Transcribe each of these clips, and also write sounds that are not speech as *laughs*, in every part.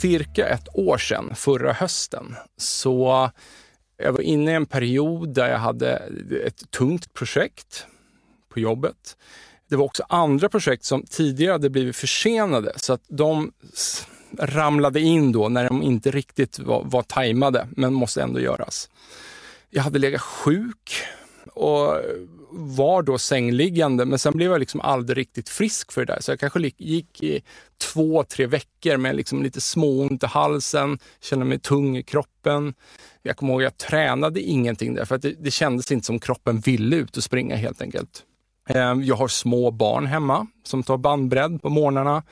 Cirka ett år sedan, förra hösten, så jag var inne i en period där jag hade ett tungt projekt på jobbet. Det var också andra projekt som tidigare hade blivit försenade så att de ramlade in då när de inte riktigt var, var tajmade men måste ändå göras. Jag hade legat sjuk och var då sängliggande, men sen blev jag liksom aldrig riktigt frisk för det där. Så jag kanske gick i två, tre veckor med liksom lite småont i halsen, kände mig tung i kroppen. Jag kommer ihåg att jag tränade ingenting där, för att det, det kändes inte som kroppen ville ut och springa helt enkelt. Ehm, jag har små barn hemma som tar bandbredd på morgnarna,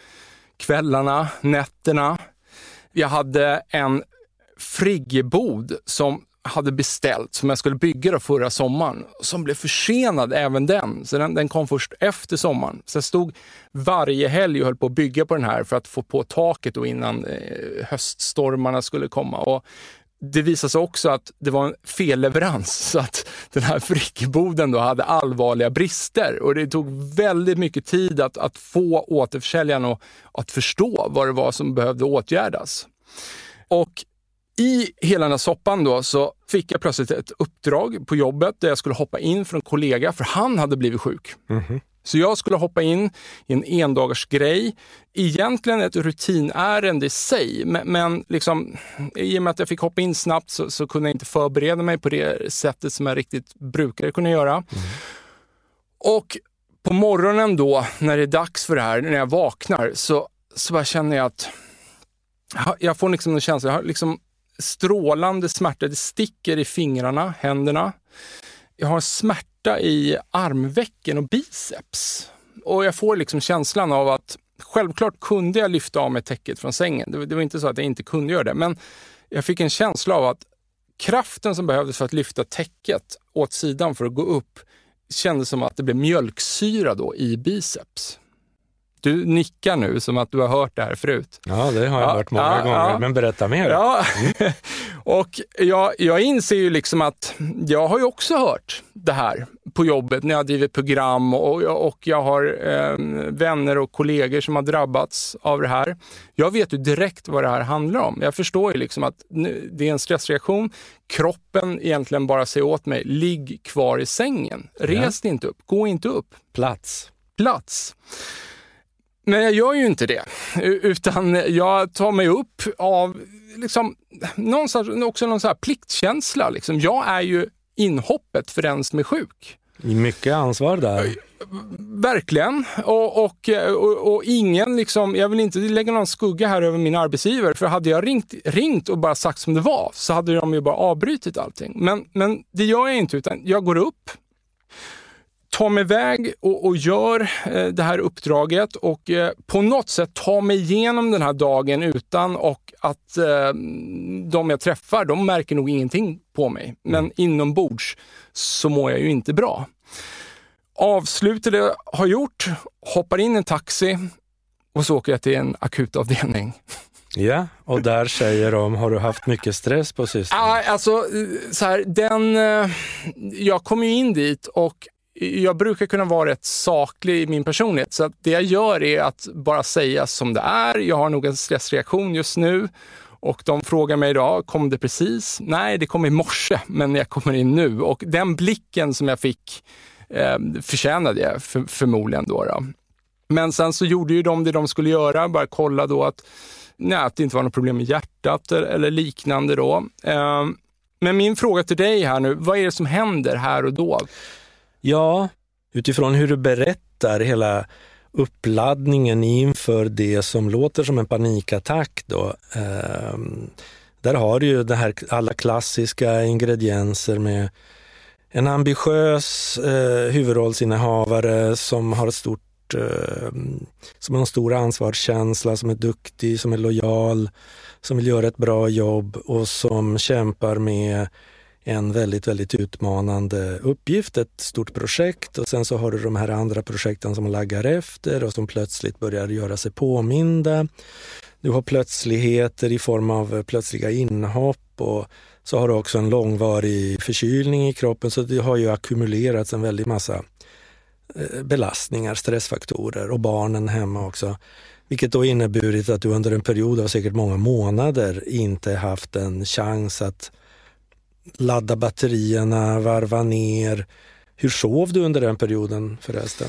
kvällarna, nätterna. Jag hade en friggebod som hade beställt, som jag skulle bygga då förra sommaren, som blev försenad även den. Så den, den kom först efter sommaren. Så jag stod varje helg och höll på att bygga på den här för att få på taket då innan eh, höststormarna skulle komma. Och det visade sig också att det var en felleverans, *laughs* så att den här frickeboden då hade allvarliga brister och det tog väldigt mycket tid att, att få återförsäljaren att, att förstå vad det var som behövde åtgärdas. Och i hela den här soppan då så fick jag plötsligt ett uppdrag på jobbet där jag skulle hoppa in för en kollega, för han hade blivit sjuk. Mm. Så jag skulle hoppa in i en endagars grej. Egentligen ett rutinärende i sig, men, men liksom, i och med att jag fick hoppa in snabbt så, så, kunde jag inte förbereda mig på det sättet som jag riktigt brukade kunna göra. Mm. Och på morgonen då, när det är dags för det här, när jag vaknar, så, så bara känner jag att jag får liksom en känsla, jag har liksom strålande smärta. Det sticker i fingrarna, händerna. Jag har smärta i armvecken och biceps. Och jag får liksom känslan av att självklart kunde jag lyfta av mig täcket från sängen. Det, det var inte så att jag inte kunde göra det, men jag fick en känsla av att kraften som behövdes för att lyfta täcket åt sidan för att gå upp kändes som att det blev mjölksyra då i biceps. Du nickar nu som att du har hört det här förut. Ja, det har jag ja, hört många ja, gånger, ja. men berätta mer. Ja. Mm. *laughs* och jag, jag inser ju liksom att jag har ju också hört det här på jobbet när jag drivit program och, och jag har eh, vänner och kollegor som har drabbats av det här. Jag vet ju direkt vad det här handlar om. Jag förstår ju liksom att nu, det är en stressreaktion. Kroppen egentligen bara säger åt mig, ligg kvar i sängen. Res ja. inte upp, gå inte upp. Plats. Plats. Men jag gör ju inte det, utan jag tar mig upp av liksom, någonstans, också någon så här pliktkänsla. Liksom. Jag är ju inhoppet för den som är sjuk. Mycket ansvar där. Verkligen. Och, och, och, och, ingen, liksom, jag vill inte lägga någon skugga här över min arbetsgivare, för hade jag ringt, ringt och bara sagt som det var så hade de ju bara avbrutit allting. Men, men det gör jag inte, utan jag går upp, tar mig iväg och, och gör eh, det här uppdraget och eh, på något sätt tar mig igenom den här dagen utan och att eh, de jag träffar, de märker nog ingenting på mig. Men mm. inombords så mår jag ju inte bra. Avslutar det jag har gjort, hoppar in i en taxi och så åker jag till en akutavdelning. Ja, och där säger de, har du haft mycket stress på sistone? Alltså, så här, den, eh, jag kom ju in dit och jag brukar kunna vara rätt saklig i min personlighet, så att det jag gör är att bara säga som det är. Jag har nog en stressreaktion just nu och de frågar mig idag, kom det precis? Nej, det kom i morse, men jag kommer in nu. Och den blicken som jag fick eh, förtjänade jag för, förmodligen. Då, då, Men sen så gjorde ju de det de skulle göra, bara kolla då att, nej, att det inte var något problem med hjärtat eller liknande. Då. Eh, men min fråga till dig här nu, vad är det som händer här och då? Ja, utifrån hur du berättar hela uppladdningen inför det som låter som en panikattack då. Eh, där har du ju det här, alla klassiska ingredienser med en ambitiös eh, huvudrollsinnehavare som har ett stort ehm, som har en stor ansvarskänsla, som är duktig, som är lojal, som vill göra ett bra jobb och som kämpar med en väldigt, väldigt utmanande uppgift, ett stort projekt och sen så har du de här andra projekten som laggar efter och som plötsligt börjar göra sig påminda. Du har plötsligheter i form av plötsliga inhopp och så har du också en långvarig förkylning i kroppen så det har ju ackumulerats en väldig massa eh, belastningar, stressfaktorer och barnen hemma också. Vilket då inneburit att du under en period av säkert många månader inte haft en chans att ladda batterierna, varva ner. Hur sov du under den perioden förresten?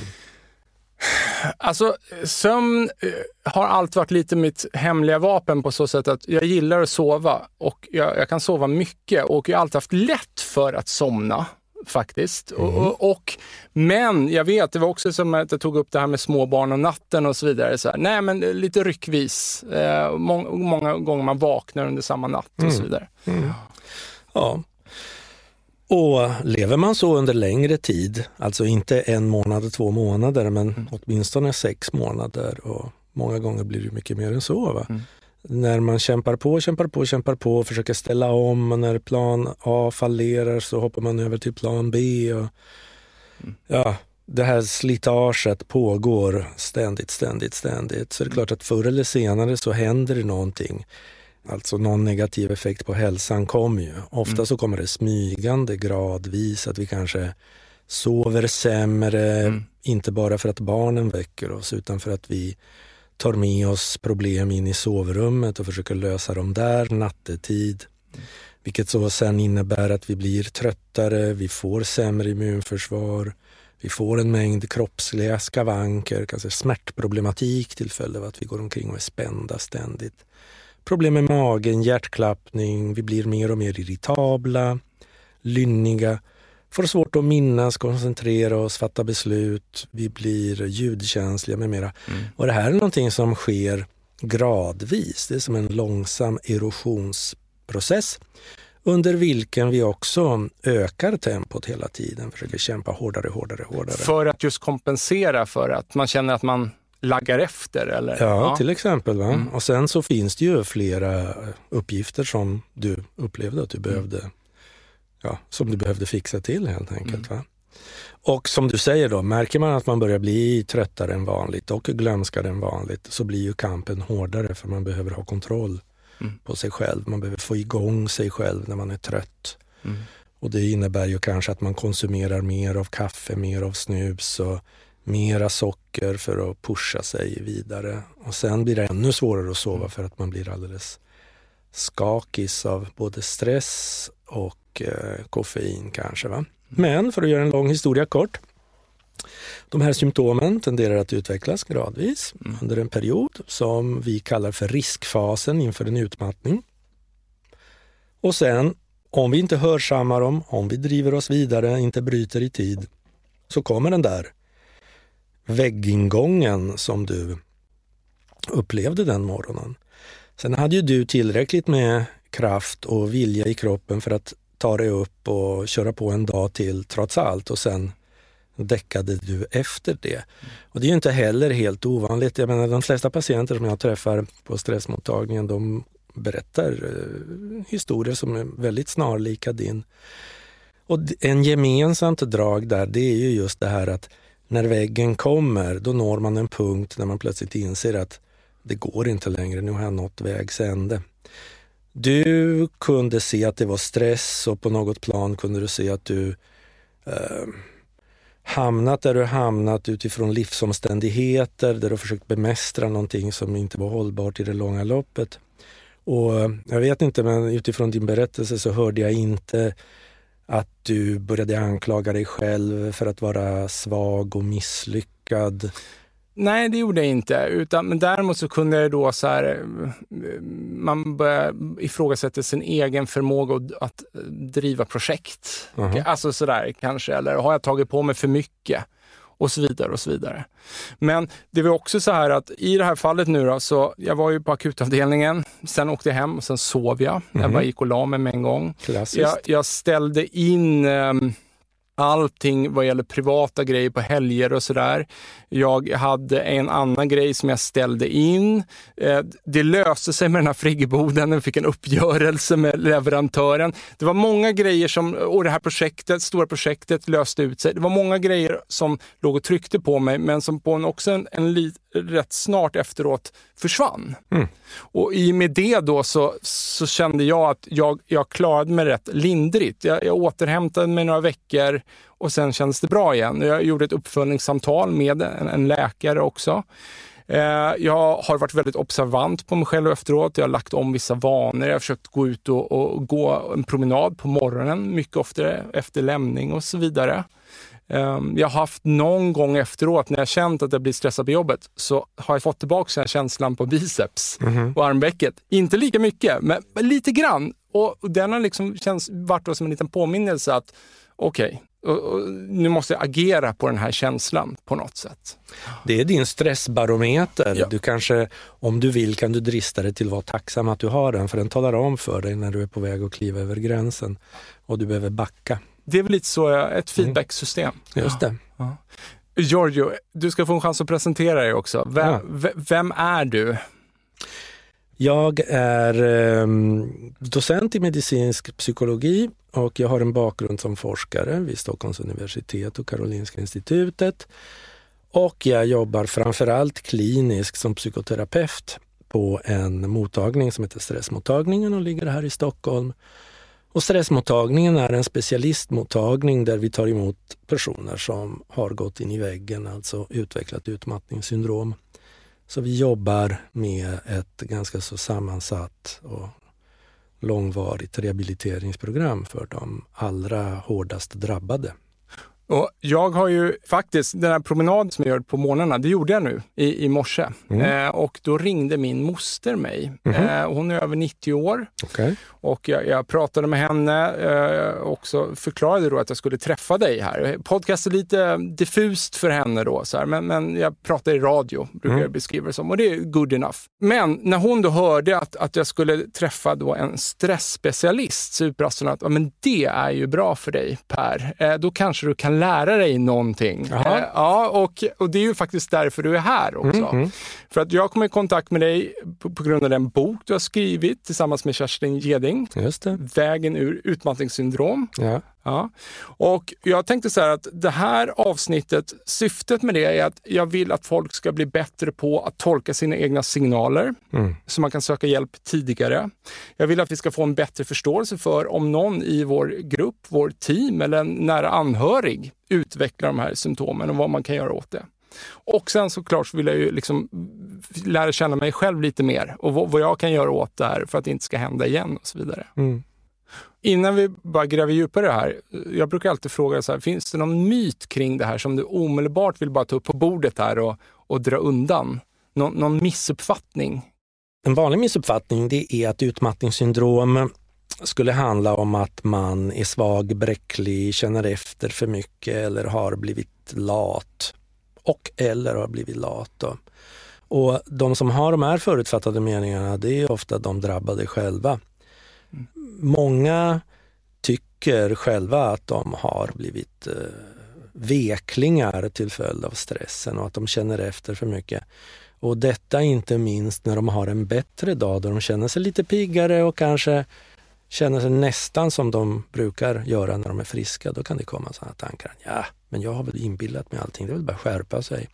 Alltså sömn eh, har alltid varit lite mitt hemliga vapen på så sätt att jag gillar att sova och jag, jag kan sova mycket och jag har alltid haft lätt för att somna faktiskt. Mm. Och, och, men jag vet, det var också som att jag tog upp det här med småbarn och natten och så vidare. Så här, nej, men lite ryckvis. Eh, må, många gånger man vaknar under samma natt och så mm. vidare. Mm. Ja. Och lever man så under längre tid, alltså inte en månad, två månader, men mm. åtminstone sex månader och många gånger blir det mycket mer än så. Mm. När man kämpar på, kämpar på, kämpar på och försöker ställa om och när plan A fallerar så hoppar man över till plan B. Och, mm. ja, det här slitaget pågår ständigt, ständigt, ständigt. Så det är klart att förr eller senare så händer det någonting. Alltså någon negativ effekt på hälsan kommer ju. Ofta mm. så kommer det smygande gradvis, att vi kanske sover sämre, mm. inte bara för att barnen väcker oss utan för att vi tar med oss problem in i sovrummet och försöker lösa dem där nattetid. Mm. Vilket så sen innebär att vi blir tröttare, vi får sämre immunförsvar, vi får en mängd kroppsliga skavanker, kanske smärtproblematik till följd av att vi går omkring och är spända ständigt problem med magen, hjärtklappning, vi blir mer och mer irritabla, lynniga, får svårt att minnas, koncentrera oss, fatta beslut, vi blir ljudkänsliga med mera. Mm. Och det här är någonting som sker gradvis. Det är som en långsam erosionsprocess under vilken vi också ökar tempot hela tiden, försöker kämpa hårdare, hårdare, hårdare. För att just kompensera för att man känner att man laggar efter? Eller? Ja, ja. till exempel. Mm. Och sen så finns det ju flera uppgifter som du upplevde att du mm. behövde, ja, som du behövde fixa till helt enkelt. Mm. Och som du säger då, märker man att man börjar bli tröttare än vanligt och glömskare än vanligt så blir ju kampen hårdare för man behöver ha kontroll mm. på sig själv. Man behöver få igång sig själv när man är trött. Mm. Och det innebär ju kanske att man konsumerar mer av kaffe, mer av snus och mera socker för att pusha sig vidare. Och sen blir det ännu svårare att sova för att man blir alldeles skakis av både stress och eh, koffein kanske. Va? Men för att göra en lång historia kort. De här symptomen tenderar att utvecklas gradvis mm. under en period som vi kallar för riskfasen inför en utmattning. Och sen, om vi inte hörsammar dem, om vi driver oss vidare, inte bryter i tid, så kommer den där väggingången som du upplevde den morgonen. Sen hade ju du tillräckligt med kraft och vilja i kroppen för att ta dig upp och köra på en dag till trots allt och sen däckade du efter det. Och det är ju inte heller helt ovanligt. Jag menar, de flesta patienter som jag träffar på stressmottagningen de berättar eh, historier som är väldigt snarlika din. Och en gemensamt drag där det är ju just det här att när väggen kommer, då når man en punkt när man plötsligt inser att det går inte längre, nu har jag nått vägs ände. Du kunde se att det var stress och på något plan kunde du se att du eh, hamnat där du hamnat utifrån livsomständigheter där du försökt bemästra någonting som inte var hållbart i det långa loppet. Och eh, jag vet inte, men utifrån din berättelse så hörde jag inte att du började anklaga dig själv för att vara svag och misslyckad. Nej, det gjorde jag inte. Utan, men däremot så kunde jag då så här, man började ifrågasätta sin egen förmåga att driva projekt. Uh -huh. Alltså sådär kanske, eller har jag tagit på mig för mycket? Och så vidare och så vidare. Men det var också så här att i det här fallet nu då, så jag var ju på akutavdelningen, sen åkte jag hem och sen sov jag. Mm. Jag mhm. bara gick och la mig med en gång. Jag, jag ställde in um, allting vad gäller privata grejer på helger och sådär. Jag hade en annan grej som jag ställde in. Eh, det löste sig med den här friggeboden. Jag fick en uppgörelse med leverantören. Det var många grejer som, och det här projektet, stora projektet löste ut sig. Det var många grejer som låg och tryckte på mig, men som på en, också en, en rätt snart efteråt försvann. Mm. Och i och med det då så, så kände jag att jag, jag klarade mig rätt lindrigt. Jag, jag återhämtade mig några veckor och sen kändes det bra igen. Jag gjorde ett uppföljningssamtal med en, en läkare också. Eh, jag har varit väldigt observant på mig själv efteråt. Jag har lagt om vissa vanor. Jag har försökt gå ut och, och gå en promenad på morgonen mycket oftare efter lämning och så vidare. Ehm, jag har haft någon gång efteråt när jag känt att jag blir stressad på jobbet så har jag fått tillbaka den känslan på biceps mm -hmm. och armvecket. Inte lika mycket, men lite grann. Och den har liksom känts, varit som en liten påminnelse att okej, okay, nu måste jag agera på den här känslan på något sätt. Det är din stressbarometer. Ja. Du kanske, om du vill, kan du drista dig till att vara tacksam att du har den, för den talar om för dig när du är på väg att kliva över gränsen och du behöver backa. Det är väl lite så, ett mm. feedbacksystem. Mm. Just det. Ja. Giorgio, du ska få en chans att presentera dig också. Vem, ja. vem är du? Jag är eh, docent i medicinsk psykologi och jag har en bakgrund som forskare vid Stockholms universitet och Karolinska institutet. Och jag jobbar framförallt kliniskt som psykoterapeut på en mottagning som heter Stressmottagningen och ligger här i Stockholm. Och stressmottagningen är en specialistmottagning där vi tar emot personer som har gått in i väggen, alltså utvecklat utmattningssyndrom. Så vi jobbar med ett ganska så sammansatt och långvarigt rehabiliteringsprogram för de allra hårdast drabbade. Och jag har ju faktiskt, den här promenaden som jag gör på morgnarna, det gjorde jag nu i, i morse. Mm. Eh, och då ringde min moster mig. Mm. Eh, hon är över 90 år. Okay. Och jag, jag, pratade med henne eh, och så förklarade då att jag skulle träffa dig här. Podcast är lite diffust för henne då, så här, men, men jag pratar i radio, brukar mm. jag beskriva det som. Och det är good enough. Men när hon då hörde att, att jag skulle träffa då en stressspecialist att ja, men det är ju bra för dig Per. Eh, då kanske du kan lära dig någonting. Eh, ja, och, och det är ju faktiskt därför du är här också. Mm, mm. För att jag kom i kontakt med dig på, på, grund av den bok du har skrivit tillsammans med Kerstin Geding. Vägen ur utmattningssyndrom. Ja. Ja. Och jag tänkte så här att det här avsnittet, syftet med det är att jag vill att folk ska bli bättre på att tolka sina egna signaler mm. så man kan söka hjälp tidigare. Jag vill att vi ska få en bättre förståelse för om någon i vår grupp, vår team eller en nära anhörig utvecklar de här symptomen och vad man kan göra åt det. Och sen såklart så vill jag ju liksom lära känna mig själv lite mer och vad, jag kan göra åt det här för att det inte ska hända igen och så vidare. Mm. Innan vi bara gräver djupare i det här, jag brukar alltid fråga så här, finns det någon myt kring det här som du omedelbart vill bara ta upp på bordet här och, och dra undan? Nå, någon missuppfattning? En vanlig missuppfattning det är att utmattningssyndrom skulle handla om att man är svag, bräcklig, känner efter för mycket eller har blivit lat. Och eller har blivit lat. Då. Och de som har de här förutfattade meningarna det är ofta de drabbade själva många tycker själva att de har blivit eh, veklingar till följd av stressen och att de känner efter för mycket. Och detta inte minst när de har en bättre dag där de känner sig lite piggare och kanske känner sig nästan som de brukar göra när de är friska, då kan det komma sådana tankar. Ja, men jag har väl inbillat mig allting, det är väl bara skärpa sig.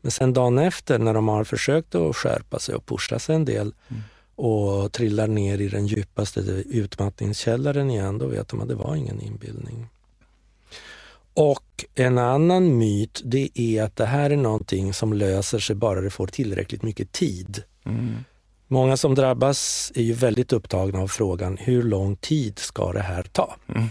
Men sen dagen efter när de har försökt att skärpa sig och pusha sig en del mm och trillar ner i den djupaste utmattningskällaren igen, då vet de att det var ingen inbildning. Och en annan myt det är att det här är någonting som löser sig bara det får tillräckligt mycket tid. Mm. Många som drabbas är ju väldigt upptagna av frågan hur lång tid ska det här ta? Mm.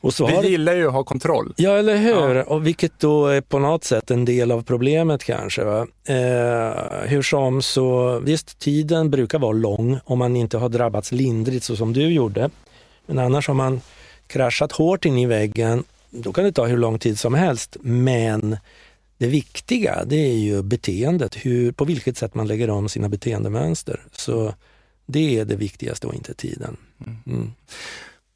Och så Vi gillar ju att ha kontroll. Ja, eller hur? Ja. Och vilket då är på något sätt en del av problemet kanske. Va? Eh, hur som så, visst, tiden brukar vara lång om man inte har drabbats lindrigt så som du gjorde. Men annars har man kraschat hårt in i väggen, då kan det ta hur lång tid som helst. Men det viktiga det är ju beteendet, hur, på vilket sätt man lägger om sina beteendemönster. Så det är det viktigaste och inte tiden. Mm.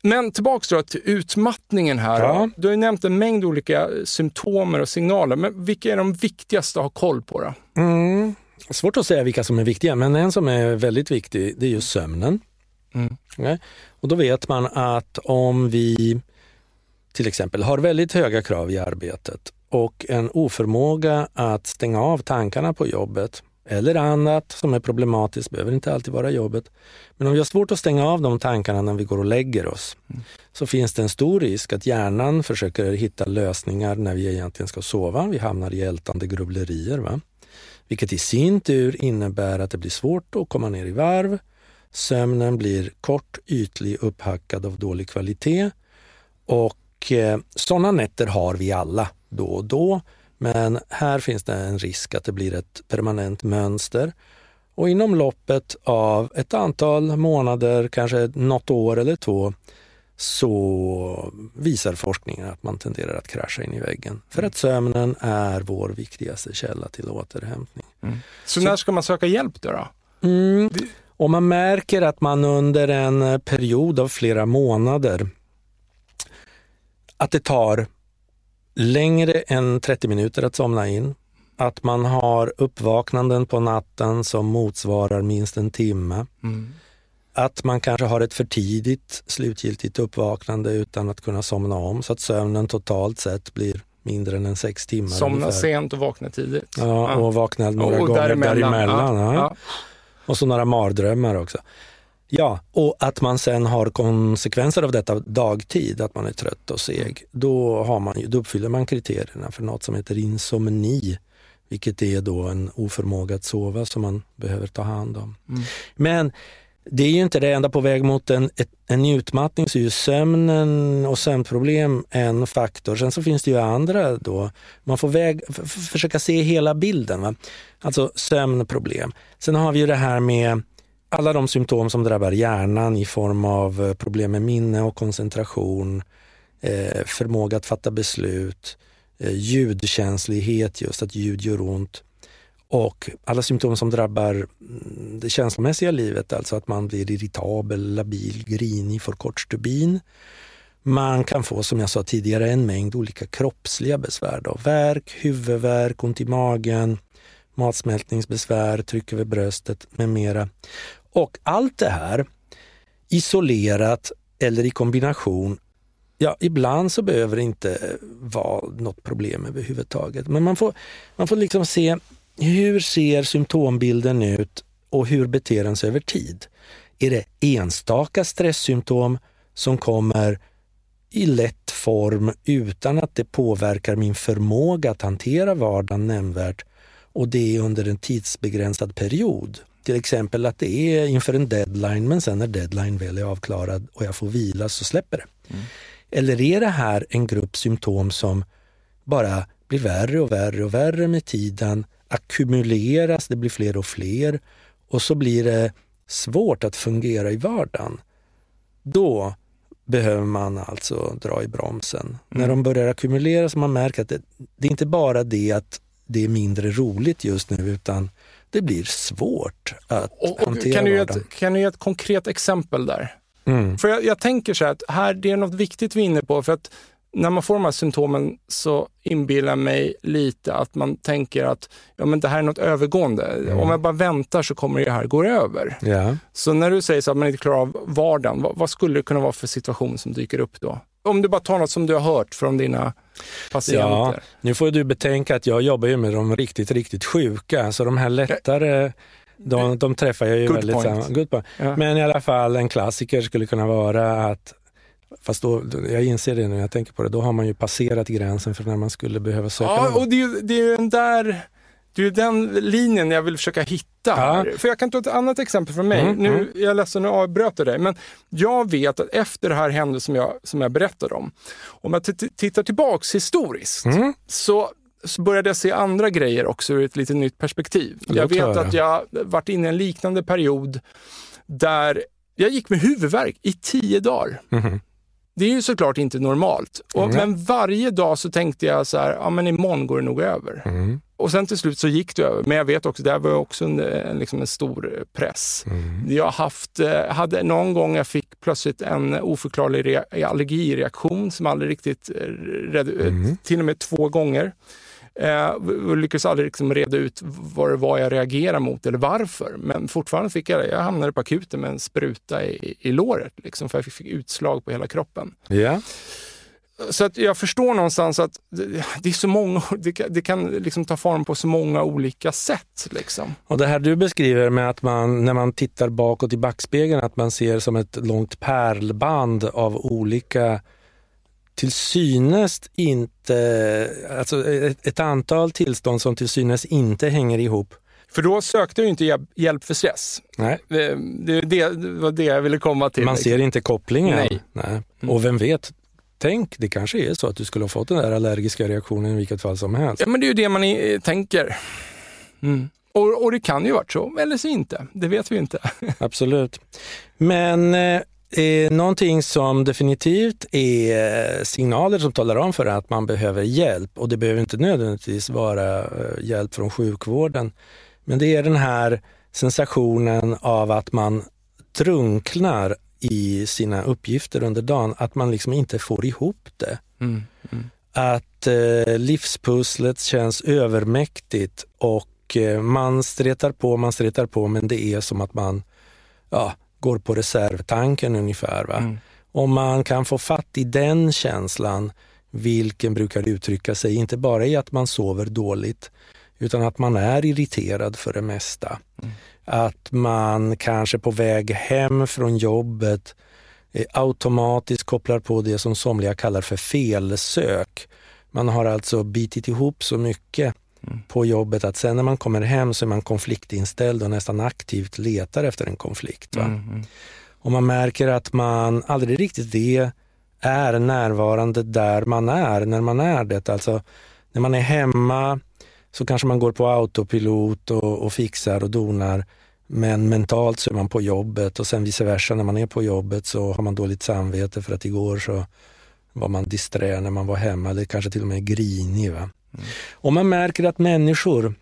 Men tillbaks då till utmattningen här. Ja. Du har ju nämnt en mängd olika symptomer och signaler, men vilka är de viktigaste att ha koll på? Då? Mm. Svårt att säga vilka som är viktiga, men en som är väldigt viktig det är ju sömnen. Mm. Okay? Och då vet man att om vi till exempel har väldigt höga krav i arbetet och en oförmåga att stänga av tankarna på jobbet eller annat som är problematiskt, behöver inte alltid vara jobbet. Men om vi har svårt att stänga av de tankarna när vi går och lägger oss mm. så finns det en stor risk att hjärnan försöker hitta lösningar när vi egentligen ska sova. Vi hamnar i ältande grubblerier. Va? Vilket i sin tur innebär att det blir svårt att komma ner i varv. Sömnen blir kort, ytlig, upphackad av dålig kvalitet. Och eh, sådana nätter har vi alla då och då. Men här finns det en risk att det blir ett permanent mönster. Och inom loppet av ett antal månader, kanske något år eller två, så visar forskningen att man tenderar att krascha in i väggen. För att sömnen är vår viktigaste källa till återhämtning. Mm. Så, så, när ska man söka hjälp då? då? Mm. Om man märker att man under en period av flera månader att det tar längre än 30 minuter att somna in, att man har uppvaknanden på natten som motsvarar minst en timme. Mm. Att man kanske har ett för tidigt slutgiltigt uppvaknande utan att kunna somna om så att sömnen totalt sett blir mindre än en sex timmar. Somna ungefär. sent och vakna tidigt. Ja, och vakna några och, och gånger däremellan. däremellan ja. Ja. Och så några mardrömmar också. Ja, och att man sen har konsekvenser av detta dagtid, att man är trött och seg. Då, har man, då uppfyller man kriterierna för något som heter insomni, vilket är då en oförmåga att sova som man behöver ta hand om. Mm. Men det är ju inte det enda på väg mot en, en utmattning så är ju sömnen och sömnproblem en faktor. Sen så finns det ju andra då. Man får väg, försöka se hela bilden. Va? Alltså sömnproblem. Sen har vi ju det här med alla de symptom som drabbar hjärnan i form av eh, problem med minne och koncentration, eh, förmåga att fatta beslut, eh, ljudkänslighet, just att ljud gör ont och alla symptom som drabbar mm, det känslomässiga livet, alltså att man blir irritabel, labil, grinig, får kort stubin. Man kan få, som jag sa tidigare, en mängd olika kroppsliga besvär. Då. Värk, huvudvärk, ont i magen, matsmältningsbesvär, tryck över bröstet med mera. Och allt det här isolerat eller i kombination, ja ibland så behöver det inte vara något problem överhuvudtaget. Men man får, man får liksom se hur ser symptombilden ut och hur beter den sig över tid? Är det enstaka stresssymptom som kommer i lätt form utan att det påverkar min förmåga att hantera vardagen nämnvärt och det är under en tidsbegränsad period? Till exempel att det är inför en deadline men sen när deadline väl är avklarad och jag får vila så släpper det. Mm. Eller är det här en grupp symptom som bara blir värre och värre och värre med tiden, ackumuleras, det blir fler och fler och så blir det svårt att fungera i vardagen. Då behöver man alltså dra i bromsen. Mm. När de börjar ackumuleras och man märker att det, det är inte bara det att det är mindre roligt just nu utan det blir svårt att och, och hantera kan du, ge ett, kan du ge ett konkret exempel där? Mm. För jag, jag, tänker så här att här, det är något viktigt vi är inne på. För att när man får de här symptomen så inbillar mig lite att man tänker att ja, men det här är något övergående. Mm. Om jag bara väntar så kommer det här gå över. Ja. Så när du säger så att man inte klarar av vardagen, vad, vad, skulle det kunna vara för situation som dyker upp då? Om du bara tar något som du har hört från dina patienter. Ja, nu får du betänka att jag jobbar ju med de riktigt, riktigt sjuka, så de här lättare de, de träffar jag ju Good väldigt point. Good point. Ja. Men i alla fall en klassiker skulle kunna vara att Fast då, jag inser det när jag tänker på det, då har man ju passerat gränsen för när man skulle behöva söka Ja, och det är, det är den där det är den linjen jag vill försöka hitta. Ja. För jag kan ta ett annat exempel från mig. Mm, nu, mm. Jag är ledsen, nu avbröt jag dig, men jag vet att efter det här hände som jag, som jag berättade om, om jag tittar tillbaks historiskt, mm. så så började jag se andra grejer också ur ett lite nytt perspektiv. Jag vet att jag varit inne i en liknande period där jag gick med huvudvärk i tio dagar. Mm. Det är ju såklart inte normalt. Och, mm. Men varje dag så tänkte jag så här, ja men imorgon går det nog över. Mm. Och sen till slut så gick det över. Men jag vet också, det var också en, en, liksom en stor press. Mm. Jag haft, eh, hade någon gång jag fick plötsligt en oförklarlig allergireaktion som aldrig riktigt, eh, mm. till och med två gånger. Eh, lyckades aldrig liksom reda ut vad det var jag reagerade mot eller varför. Men fortfarande fick jag det. Jag hamnade på akuten med en spruta i, i låret liksom, för jag fick utslag på hela kroppen. Yeah. Så att jag förstår någonstans att det, är så många, det kan, det kan liksom ta form på så många olika sätt. Liksom. Och Det här du beskriver med att man när man tittar bakåt i backspegeln att man ser som ett långt pärlband av olika till synes inte, alltså ett, ett, antal tillstånd som till synes inte hänger ihop. För då sökte du inte hjälp för stress. Nej. Det, det, det var det jag ville komma till. Man liksom. ser inte kopplingen. Nej. Nej. Mm. Och vem vet, tänk, det kanske är så att du skulle ha fått den där allergiska reaktionen i vilket fall som helst. Ja, men det är ju det man är, tänker. Mm. Och, och, det kan ju varit så, eller så inte. Det vet vi inte. *laughs* Absolut. Men eh, Eh, någonting som definitivt är signaler som talar om för att man behöver hjälp och det behöver inte nödvändigtvis vara eh, hjälp från sjukvården. Men det är den här sensationen av att man drunknar i sina uppgifter under dagen, att man liksom inte får ihop det. Mm, mm. Att eh, livspusslet känns övermäktigt och eh, man stretar på, man stretar på men det är som att man ja, går på reservtanken ungefär. Va? Mm. Om man kan få fatt i den känslan, vilken brukar uttrycka sig inte bara i att man sover dåligt, utan att man är irriterad för det mesta. Mm. Att man kanske på väg hem från jobbet eh, automatiskt kopplar på det som somliga kallar för felsök. Man har alltså bitit ihop så mycket på jobbet att sen när man kommer hem så är man konfliktinställd och nästan aktivt letar efter en konflikt. Mm, mm. Och man märker att man aldrig riktigt det är närvarande där man är när man är det. Alltså när man är hemma så kanske man går på autopilot och, och fixar och donar. Men mentalt så är man på jobbet och sen vice versa när man är på jobbet så har man dåligt samvete för att igår så var man disträ när man var hemma eller kanske till och med grinig. Va? Mm. Och man märker att människor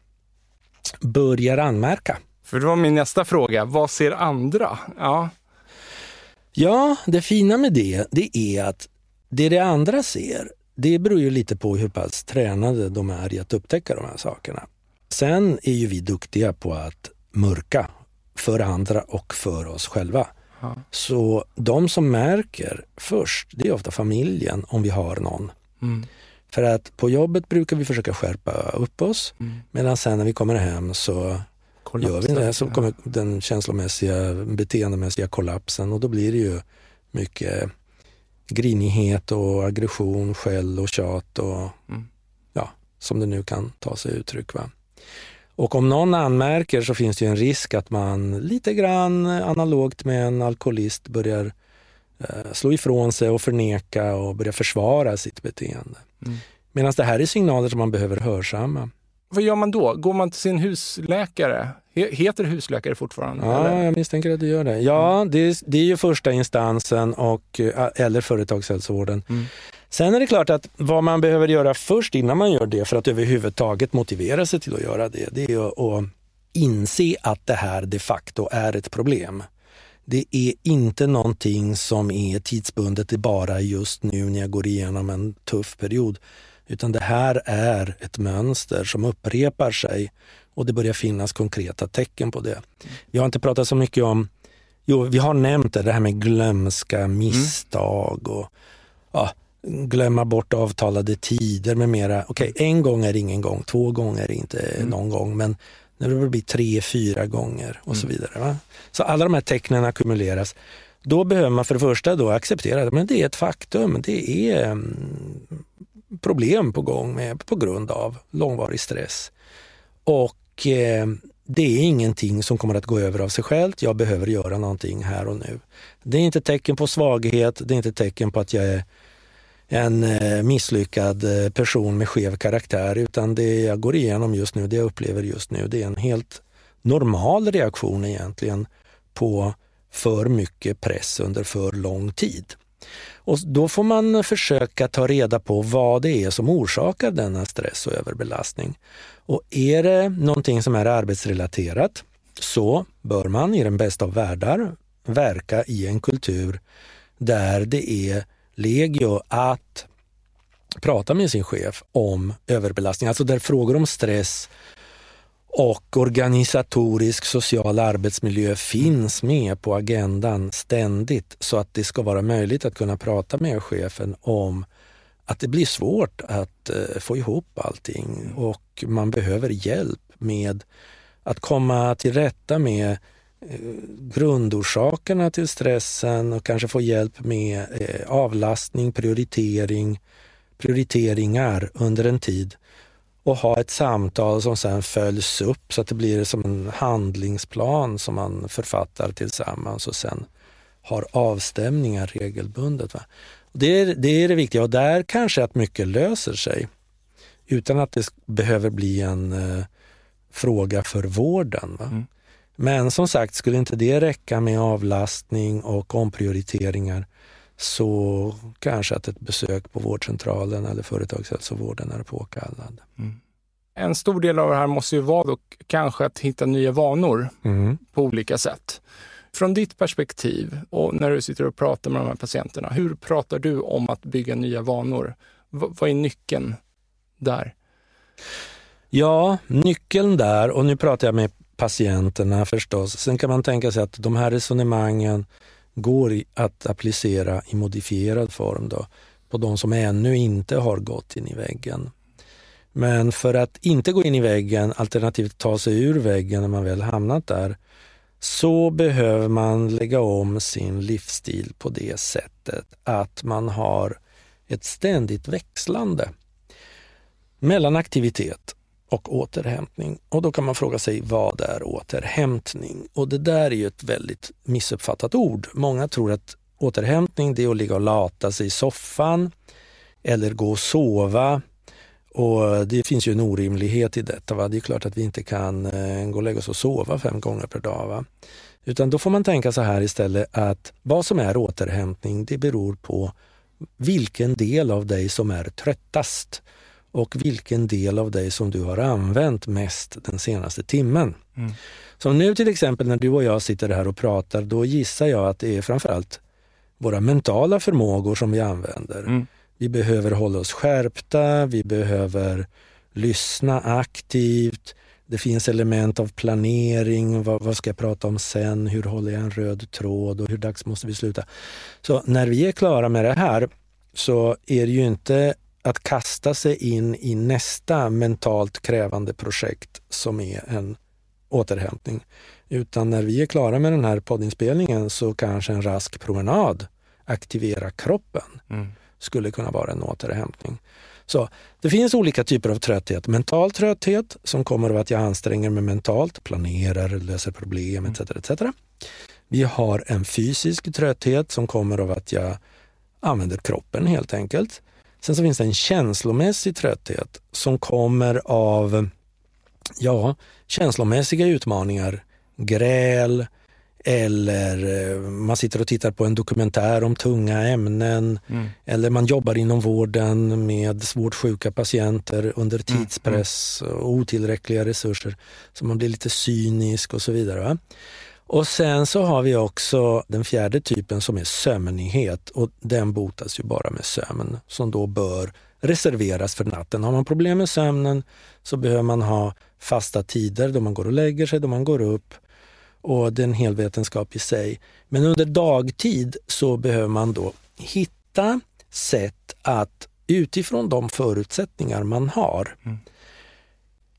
börjar anmärka. För det var min nästa fråga, vad ser andra? Ja, ja det fina med det, det är att det det andra ser, det beror ju lite på hur pass tränade de är i att upptäcka de här sakerna. Sen är ju vi duktiga på att mörka för andra och för oss själva. Ja. Så de som märker först, det är ofta familjen om vi har någon. Mm. För att på jobbet brukar vi försöka skärpa upp oss mm. medan sen när vi kommer hem så Kollaps, gör vi det. Så kommer den känslomässiga, beteendemässiga kollapsen och då blir det ju mycket grinighet och aggression, skäll och tjat och mm. ja, som det nu kan ta sig uttryck. Va? Och om någon anmärker så finns det en risk att man lite grann analogt med en alkoholist börjar eh, slå ifrån sig och förneka och börja försvara sitt beteende. Mm. Medan det här är signaler som man behöver hörsamma. Vad gör man då? Går man till sin husläkare? Heter det husläkare fortfarande? Ja, eller? jag misstänker att det gör det. Ja, mm. det, är, det är ju första instansen och, eh, eller företagshälsovården. Mm. Sen är det klart att vad man behöver göra först innan man gör det för att överhuvudtaget motivera sig till att göra det, det är att inse att det här de facto är ett problem. Det är inte någonting som är tidsbundet bara just nu när jag går igenom en tuff period. Utan det här är ett mönster som upprepar sig och det börjar finnas konkreta tecken på det. Vi har inte pratat så mycket om, jo vi har nämnt det, det här med glömska, misstag och ja, glömma bort avtalade tider med mera. Okej, okay, en gång är ingen gång, två gånger är inte mm. någon gång, men när det blir tre, fyra gånger och mm. så vidare. Va? Så alla de här tecknen ackumuleras. Då behöver man för det första då acceptera att det är ett faktum. Det är mm, problem på gång med, på grund av långvarig stress. Och eh, det är ingenting som kommer att gå över av sig självt. Jag behöver göra någonting här och nu. Det är inte tecken på svaghet, det är inte tecken på att jag är en eh, misslyckad eh, person med skev karaktär, utan det jag går igenom just nu, det jag upplever just nu, det är en helt normal reaktion egentligen på för mycket press under för lång tid. Och då får man försöka ta reda på vad det är som orsakar denna stress och överbelastning. Och är det någonting som är arbetsrelaterat så bör man i den bästa av världar verka i en kultur där det är legio att prata med sin chef om överbelastning, alltså där frågor om stress och organisatorisk social arbetsmiljö finns med på agendan ständigt så att det ska vara möjligt att kunna prata med chefen om att det blir svårt att uh, få ihop allting. Och man behöver hjälp med att komma till rätta med uh, grundorsakerna till stressen och kanske få hjälp med uh, avlastning, prioritering, prioriteringar under en tid och ha ett samtal som sen följs upp så att det blir som en handlingsplan som man författar tillsammans och sen har avstämningar regelbundet. Va? Det, är, det är det viktiga och där kanske att mycket löser sig utan att det behöver bli en eh, fråga för vården. Mm. Men som sagt, skulle inte det räcka med avlastning och omprioriteringar så kanske att ett besök på vårdcentralen eller företagshälsovården är påkallad. Mm. En stor del av det här måste ju vara då kanske att hitta nya vanor mm. på olika sätt. Från ditt perspektiv och när du sitter och pratar med de här patienterna, hur pratar du om att bygga nya vanor? V vad är nyckeln där? Ja, nyckeln där, och nu pratar jag med patienterna förstås. Sen kan man tänka sig att de här resonemangen går att applicera i modifierad form då, på de som ännu inte har gått in i väggen. Men för att inte gå in i väggen, alternativt ta sig ur väggen när man väl hamnat där, så behöver man lägga om sin livsstil på det sättet att man har ett ständigt växlande mellan aktivitet och återhämtning. Och då kan man fråga sig vad är återhämtning? Och det där är ju ett väldigt missuppfattat ord. Många tror att återhämtning det är att ligga och lata sig i soffan eller gå och sova. Och Det finns ju en orimlighet i detta. Va? Det är klart att vi inte kan eh, gå och lägga oss och sova fem gånger per dag. Va? Utan då får man tänka så här istället att vad som är återhämtning det beror på vilken del av dig som är tröttast och vilken del av dig som du har använt mest den senaste timmen. Mm. Så nu till exempel när du och jag sitter här och pratar, då gissar jag att det är framförallt våra mentala förmågor som vi använder. Mm. Vi behöver hålla oss skärpta, vi behöver lyssna aktivt. Det finns element av planering, vad, vad, ska jag prata om sen, hur håller jag en röd tråd och hur dags måste vi sluta? Så när vi är klara med det här så är det ju inte att kasta sig in i nästa mentalt krävande projekt som är en återhämtning. Utan när vi är klara med den här poddinspelningen så kanske en rask promenad aktivera kroppen mm. skulle kunna vara en återhämtning. Så Det finns olika typer av trötthet. Mental trötthet som kommer av att jag anstränger mig mentalt, planerar, löser problem etc. Mm. etc. Vi har en fysisk trötthet som kommer av att jag använder kroppen helt enkelt. Sen så finns det en känslomässig trötthet som kommer av ja, känslomässiga utmaningar. Gräl eller eh, man sitter och tittar på en dokumentär om tunga ämnen. Mm. Eller man jobbar inom vården med svårt sjuka patienter under mm, tidspress och otillräckliga resurser. Så man blir lite cynisk och så vidare. Va? Och sen så har vi också den fjärde typen som är sömnighet och den botas ju bara med sömn som då bör reserveras för natten. Har man problem med sömnen så behöver man ha fasta tider då man går och lägger sig, då man går upp och det är en hel vetenskap i sig. Men under dagtid så behöver man då hitta sätt att utifrån de förutsättningar man har mm.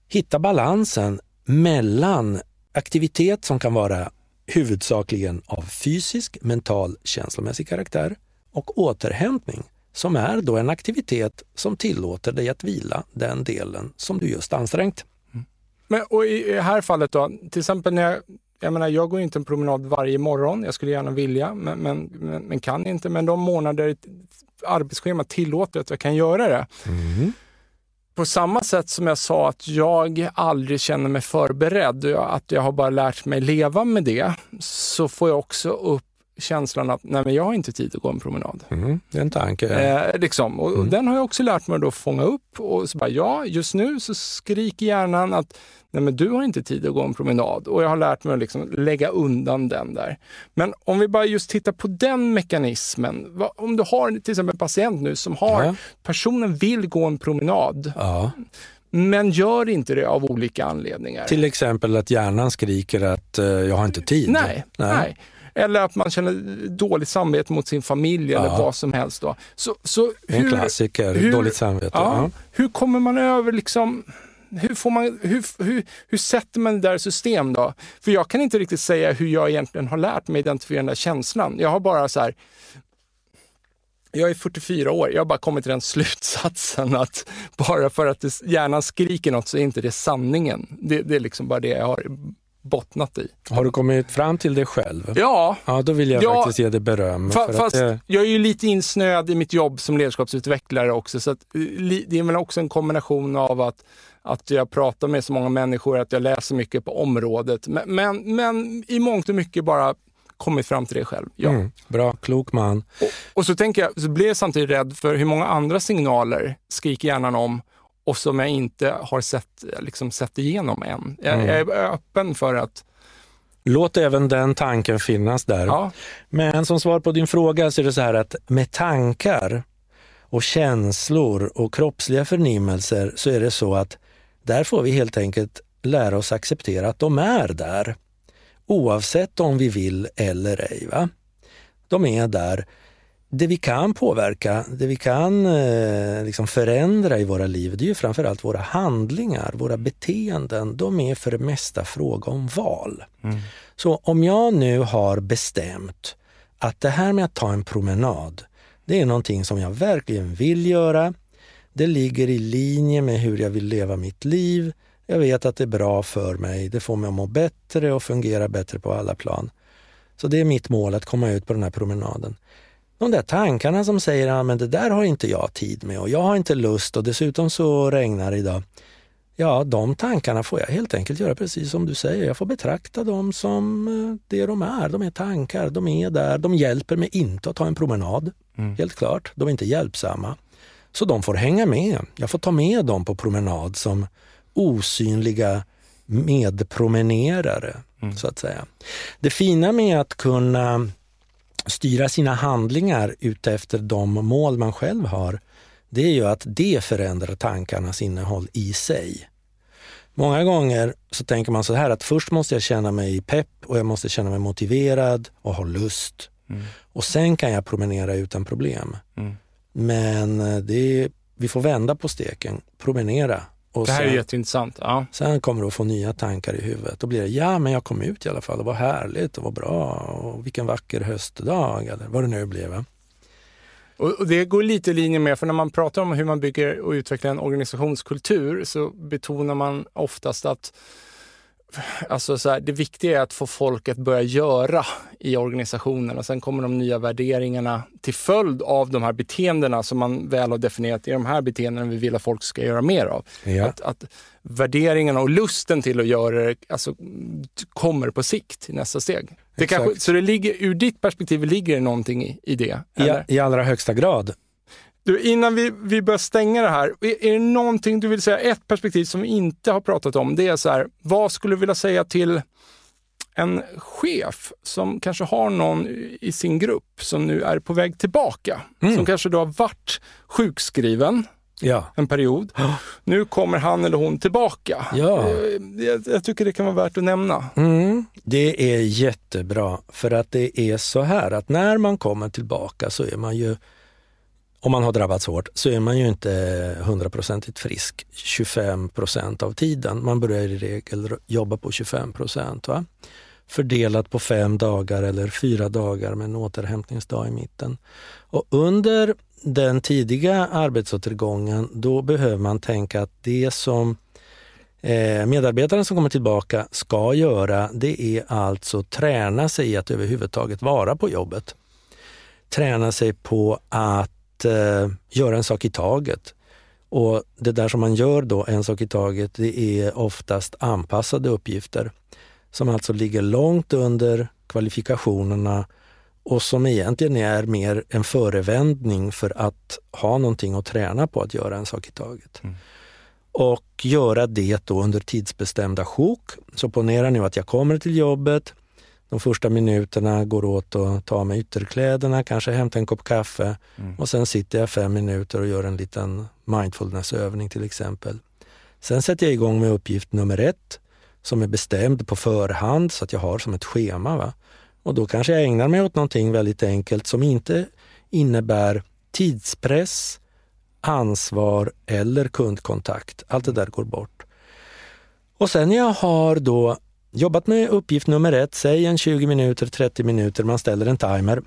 hitta balansen mellan aktivitet som kan vara huvudsakligen av fysisk, mental, känslomässig karaktär och återhämtning som är då en aktivitet som tillåter dig att vila den delen som du just ansträngt. Mm. Men, och i det här fallet då, till exempel när jag jag menar, jag går inte en promenad varje morgon. Jag skulle gärna vilja, men, men, men, kan inte. Men de månader arbetsschemat tillåter att jag kan göra det. Mm. På samma sätt som jag sa att jag aldrig känner mig förberedd, att jag har bara lärt mig leva med det, så får jag också upp känslan att nej men jag har inte tid att gå en promenad. Mm, det är en tanke. Eh, liksom. och, mm. och, Den har jag också lärt mig att fånga upp. Och så bara, ja, just nu så skriker hjärnan att nej men du har inte tid att gå en promenad. Och jag har lärt mig att liksom lägga undan den där. Men om vi bara just tittar på den mekanismen. Vad, om du har till exempel en patient nu som har, ja. personen vill gå en promenad. Ja men gör inte det av olika anledningar. Till exempel att hjärnan skriker att uh, jag har inte tid. Nej, nej. nej. Eller att man känner dåligt samvete mot sin familj ja. eller vad som helst. Då. Så, så en hur, klassiker, hur, dåligt samvete. Ja, ja. Hur kommer man över liksom hur, får man, hur, hur, hur sätter man det där i system då? För jag kan inte riktigt säga hur jag egentligen har lärt mig identifiera den där känslan. Jag har bara så här, jag är 44 år, jag har bara kommit till den *laughs* slutsatsen att bara för att hjärnan skriker något så är inte det sanningen. Det, det är liksom bara det jag har bottnat i. Har du kommit fram till det själv? Ja. Ja, då vill jag ja, faktiskt ge dig beröm. Fa fast det... jag är ju lite insnöad i mitt jobb som ledarskapsutvecklare också, så att, eh, det är väl också en kombination av att att jag pratar med så många människor, att jag läser mycket på området. Men, men, men i mångt och mycket bara kommit fram till det själv. Ja. Mm, bra, klok man. Och, och, så tänker jag, så blir jag samtidigt rädd för hur många andra signaler skriker hjärnan om och som jag inte har sett, liksom, sett igenom än. Jag, mm. jag är öppen för att Låt även den tanken finnas där. Ja. Men som svar på din fråga så är det så här att med tankar och känslor och kroppsliga förnimmelser så är det så att där får vi helt enkelt lära oss acceptera att de är där. Oavsett om vi vill eller ej. Va? De är där det vi kan påverka, det vi kan eh, liksom förändra i våra liv, det är ju framförallt våra handlingar, våra beteenden. De är för det mesta fråga om val. Mm. Så om jag nu har bestämt att det här med att ta en promenad, det är någonting som jag verkligen vill göra. Det ligger i linje med hur jag vill leva mitt liv. Jag vet att det är bra för mig, det får mig att må bättre och fungera bättre på alla plan. Så det är mitt mål att komma ut på den här promenaden de där tankarna som säger att ah, det där har inte jag tid med och jag har inte lust och dessutom så regnar det idag. Ja, de tankarna får jag helt enkelt göra precis som du säger. Jag får betrakta dem som eh, det de är. De är tankar, de är där. De hjälper mig inte att ta en promenad. Mm. Helt klart, de är inte hjälpsamma. Så de får hänga med. Jag får ta med dem på promenad som osynliga medpromenerare, mm. så att säga. Det fina med att kunna styra sina handlingar utefter de mål man själv har, det är ju att det förändrar tankarnas innehåll i sig. Många gånger så tänker man så här att först måste jag känna mig pepp och jag måste känna mig motiverad och ha lust. Mm. Och sen kan jag promenera utan problem. Mm. Men eh, det vi får vända på steken, promenera och det här sen, är jätteintressant. Ja. Sen kommer du att få nya tankar i huvudet. Då blir det, ja men jag kom ut i alla fall, det var härligt, det var bra och vilken vacker höstdag eller vad det nu blev. Och det går lite i linje med, för när man pratar om hur man bygger och utvecklar en organisationskultur så betonar man oftast att Alltså så här, det viktiga är att få folk att börja göra i organisationen och sen kommer de nya värderingarna till följd av de här beteendena som man väl har definierat i de här beteendena vi vill att folk ska göra mer av. Ja. Att, att värderingarna och lusten till att göra det alltså, kommer på sikt i nästa steg. Det kanske, så det ligger, ur ditt perspektiv ligger det någonting i, i det? I, I allra högsta grad. Du, innan vi, vi börjar stänga det här, är, är det någonting du vill säga, ett perspektiv som vi inte har pratat om, det är så här, vad skulle du vilja säga till en chef som kanske har någon i sin grupp som nu är på väg tillbaka. Mm. Som kanske då har varit sjukskriven ja. en period. Nu kommer han eller hon tillbaka. Ja. Eh, jag, jag tycker det kan vara värt att nämna. Mm. Det är jättebra för att det är så här att när man kommer tillbaka så är man ju om man har drabbats hårt så är man ju inte hundraprocentigt frisk 25 procent av tiden. Man börjar i regel jobba på 25 procent. Fördelat på fem dagar eller fyra dagar med en återhämtningsdag i mitten. Och under den tidiga arbetsåtergången, då behöver man tänka att det som eh, medarbetaren som kommer tillbaka ska göra, det är alltså träna sig i att överhuvudtaget vara på jobbet. Träna sig på att eh, göra en sak i taget. Och det där som man gör då, en sak i taget, det är oftast anpassade uppgifter som alltså ligger långt under kvalifikationerna och som egentligen är mer en förevändning för att ha någonting att träna på att göra en sak i taget. Mm. Och göra det då under tidsbestämda sjok. Så ponera nu att jag kommer till jobbet, de första minuterna går åt att ta med ytterkläderna, kanske hämta en kopp kaffe mm. och sen sitter jag fem minuter och gör en liten mindfulnessövning till exempel. Sen sätter jag igång med uppgift nummer ett som är bestämd på förhand så att jag har som ett schema. Va? Och då kanske jag ägnar mig åt någonting väldigt enkelt som inte innebär tidspress, ansvar eller kundkontakt. Allt det där går bort. Och sen när jag har då jobbat med uppgift nummer ett, säg en 20 minuter, 30 minuter, man ställer en timer,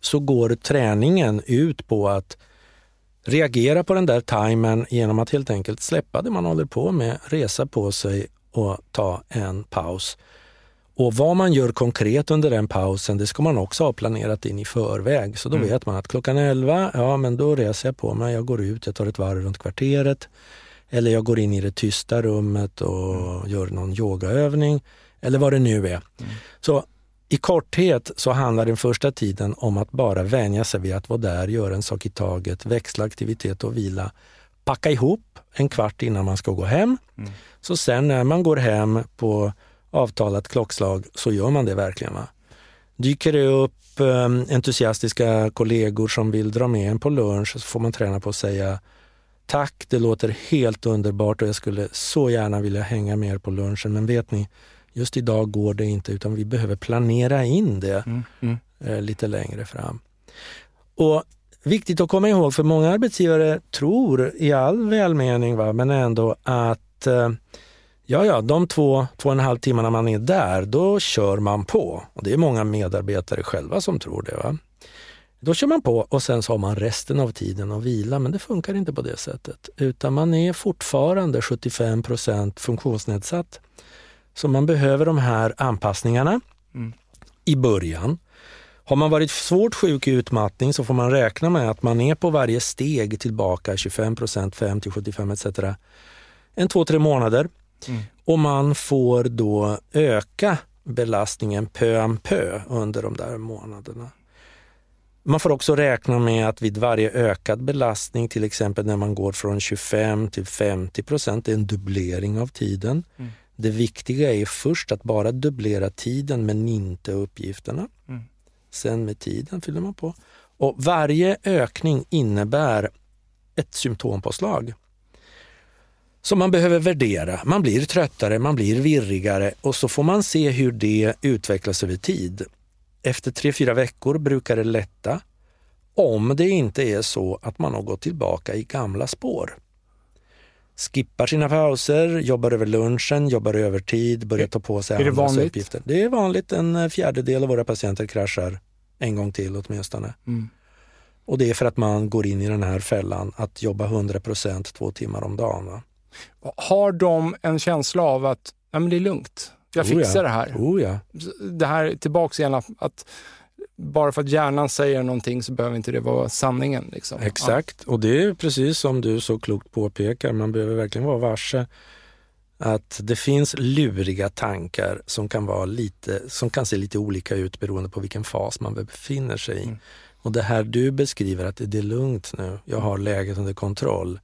så går träningen ut på att reagera på den där timern genom att helt enkelt släppa det man håller på med, resa på sig och ta en paus. Och vad man gör konkret under den pausen, det ska man också ha planerat in i förväg. Så då mm. vet man att klockan 11, ja men då reser jag på mig, jag går ut, jag tar ett varv runt kvarteret. Eller jag går in i det tysta rummet och mm. gör någon yogaövning eller vad det nu är. Mm. Så i korthet så handlar den första tiden om att bara vänja sig vid att vara där, göra en sak i taget, växla aktivitet och vila. Packa ihop en kvart innan man ska gå hem. Mm. Så sen när man går hem på avtalat klockslag så gör man det verkligen. Va? Dyker det upp um, entusiastiska kollegor som vill dra med en på lunch så får man träna på att säga Tack, det låter helt underbart och jag skulle så gärna vilja hänga med er på lunchen. Men vet ni, just idag går det inte utan vi behöver planera in det mm, mm. Eh, lite längre fram. Och Viktigt att komma ihåg, för många arbetsgivare tror i all välmening, va, men ändå att eh, ja, ja, de två, två och en halv timmarna man är där, då kör man på. Och Det är många medarbetare själva som tror det. Va? Då kör man på och sen så har man resten av tiden att vila, men det funkar inte på det sättet. Utan man är fortfarande 75% funktionsnedsatt. Så man behöver de här anpassningarna mm. i början. Har man varit svårt sjuk i utmattning så får man räkna med att man är på varje steg tillbaka 25 5 till 75 etc. En två, tre månader. Mm. Och man får då öka belastningen pö om pö under de där månaderna. Man får också räkna med att vid varje ökad belastning, till exempel när man går från 25 till 50 procent, det är en dubblering av tiden. Mm. Det viktiga är först att bara dubblera tiden men inte uppgifterna. Mm. Sen med tiden fyller man på. Och Varje ökning innebär ett symptompåslag som man behöver värdera. Man blir tröttare, man blir virrigare och så får man se hur det utvecklas över tid. Efter tre, fyra veckor brukar det lätta om det inte är så att man har gått tillbaka i gamla spår. Skippar sina pauser, jobbar över lunchen, jobbar övertid, börjar ta på sig är andras det uppgifter. Det är vanligt. En fjärdedel av våra patienter kraschar en gång till åtminstone. Mm. Och det är för att man går in i den här fällan att jobba 100% två timmar om dagen. Va? Har de en känsla av att ja, men det är lugnt, jag fixar oh ja. det här. Oh ja. Det här tillbaks igen, att bara för att hjärnan säger någonting så behöver inte det vara sanningen. Liksom. Exakt, ja. och det är precis som du så klokt påpekar, man behöver verkligen vara varse att det finns luriga tankar som kan, vara lite, som kan se lite olika ut beroende på vilken fas man befinner sig i. Mm. Och det här du beskriver att det är lugnt nu, jag har läget under kontroll.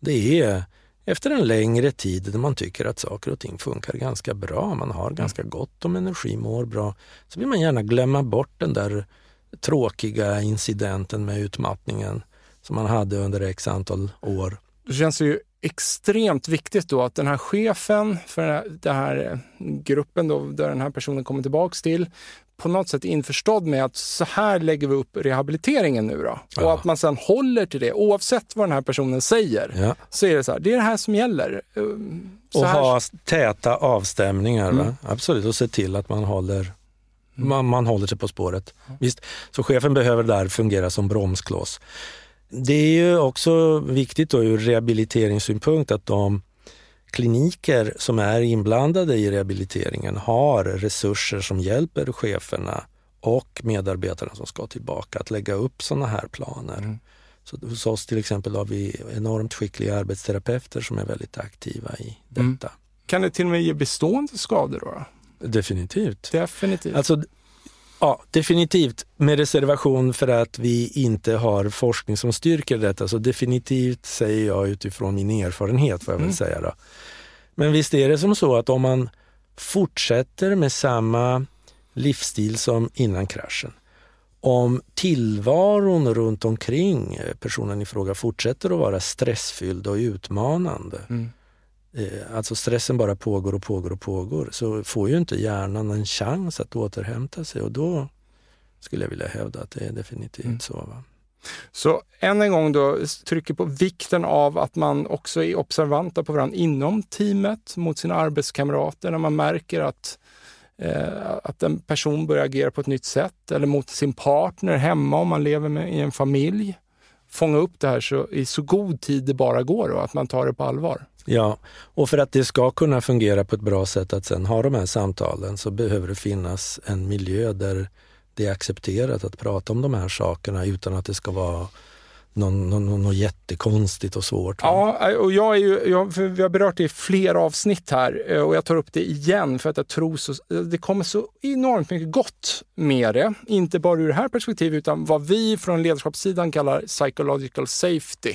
Det är efter en längre tid där man tycker att saker och ting funkar ganska bra, man har ganska gott om energi, mår bra, så vill man gärna glömma bort den där tråkiga incidenten med utmattningen som man hade under x antal år. Det känns ju extremt viktigt då att den här chefen för den här gruppen då, där den här personen kommer tillbaks till på något sätt införstådd med att så här lägger vi upp rehabiliteringen nu då. Ja. Och att man sen håller till det oavsett vad den här personen säger. Ja. Så är det så här, det är det här som gäller. Ehm, så och här... ha täta avstämningar, mm. absolut, och se till att man håller mm. man, man håller sig på spåret. Visst, så chefen behöver där fungera som bromskloss. Det är ju också viktigt då ur rehabiliteringssynpunkt att de kliniker som är inblandade i rehabiliteringen har resurser som hjälper cheferna och medarbetarna som ska tillbaka att lägga upp sådana här planer. Mm. Så hos oss till exempel har vi enormt skickliga arbetsterapeuter som är väldigt aktiva i mm. detta. Mm. Kan det till och med ge bestående skador? Då? Definitivt. Definitivt. Alltså, Ja, definitivt. Med reservation för att vi inte har forskning som styrker detta. Så definitivt säger jag utifrån min erfarenhet, får jag mm. väl säga. Då. Men visst är det som så att om man fortsätter med samma livsstil som innan kraschen, om tillvaron runt omkring personen i fråga fortsätter att vara stressfylld och utmanande, mm. Eh, alltså stressen bara pågår och pågår och pågår, så får ju inte hjärnan en chans att återhämta sig och då skulle jag vilja hävda att det är definitivt mm. så. Va? Så än en gång då, trycker på vikten av att man också är observanta på varandra inom teamet, mot sina arbetskamrater, när man märker att, eh, att en person börjar agera på ett nytt sätt, eller mot sin partner hemma om man lever med, i en familj. Fånga upp det här så, i så god tid det bara går och att man tar det på allvar. Ja, och för att det ska kunna fungera på ett bra sätt att sen ha de här samtalen så behöver det finnas en miljö där det är accepterat att prata om de här sakerna utan att det ska vara något, något, något jättekonstigt och svårt. Ja, och jag är ju, jag, vi har berört det i flera avsnitt här eh, och jag tar upp det igen för att jag tror så, det kommer så enormt mycket gott med det. Inte bara ur det här perspektivet utan vad vi från ledarskapssidan kallar psychological safety.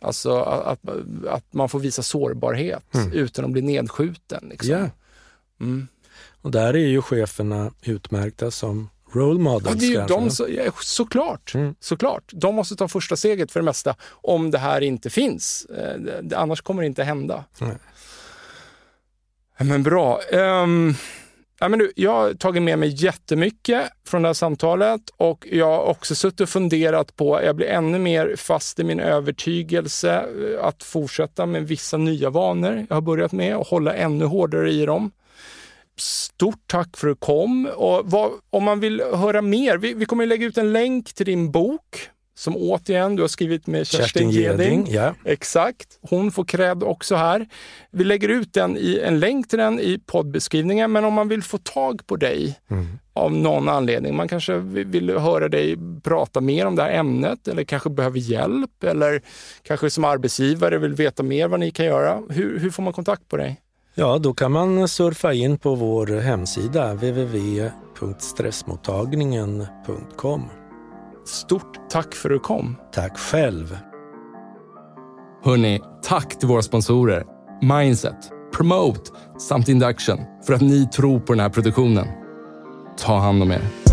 Alltså att, att man får visa sårbarhet mm. utan att bli nedskjuten. Liksom. Yeah. Mm. Och där är ju cheferna utmärkta som role models. Ja, det är ju de, så, ja, såklart, mm. såklart. De måste ta första steget för det mesta om det här inte finns. Eh, annars kommer det inte hända. Men bra. Um, Ja, men du, jag har tagit med mig jättemycket från det här samtalet och jag har också suttit och funderat på, jag blir ännu mer fast i min övertygelse eh, att fortsätta med vissa nya vanor jag har börjat med och hålla ännu hårdare i dem. Stort tack för att du kom. Och vad, om man vill höra mer, vi, vi kommer lägga ut en länk till din bok som återigen du har skrivit med Kerstin, Kerstin Geding. Ja. Exakt. Hon får cred också här. Vi lägger ut den i, en länk till den i poddbeskrivningen, men om man vill få tag på dig mm. av någon anledning, man kanske vill höra dig prata mer om det här ämnet eller kanske behöver hjälp eller kanske som arbetsgivare vill veta mer vad ni kan göra. Hur, hur får man kontakt på dig? Ja, då kan man surfa in på vår hemsida www.stressmottagningen.com. Stort tack för att du kom. Tack själv. Hörni, tack till våra sponsorer Mindset, Promote samt Induction för att ni tror på den här produktionen. Ta hand om er.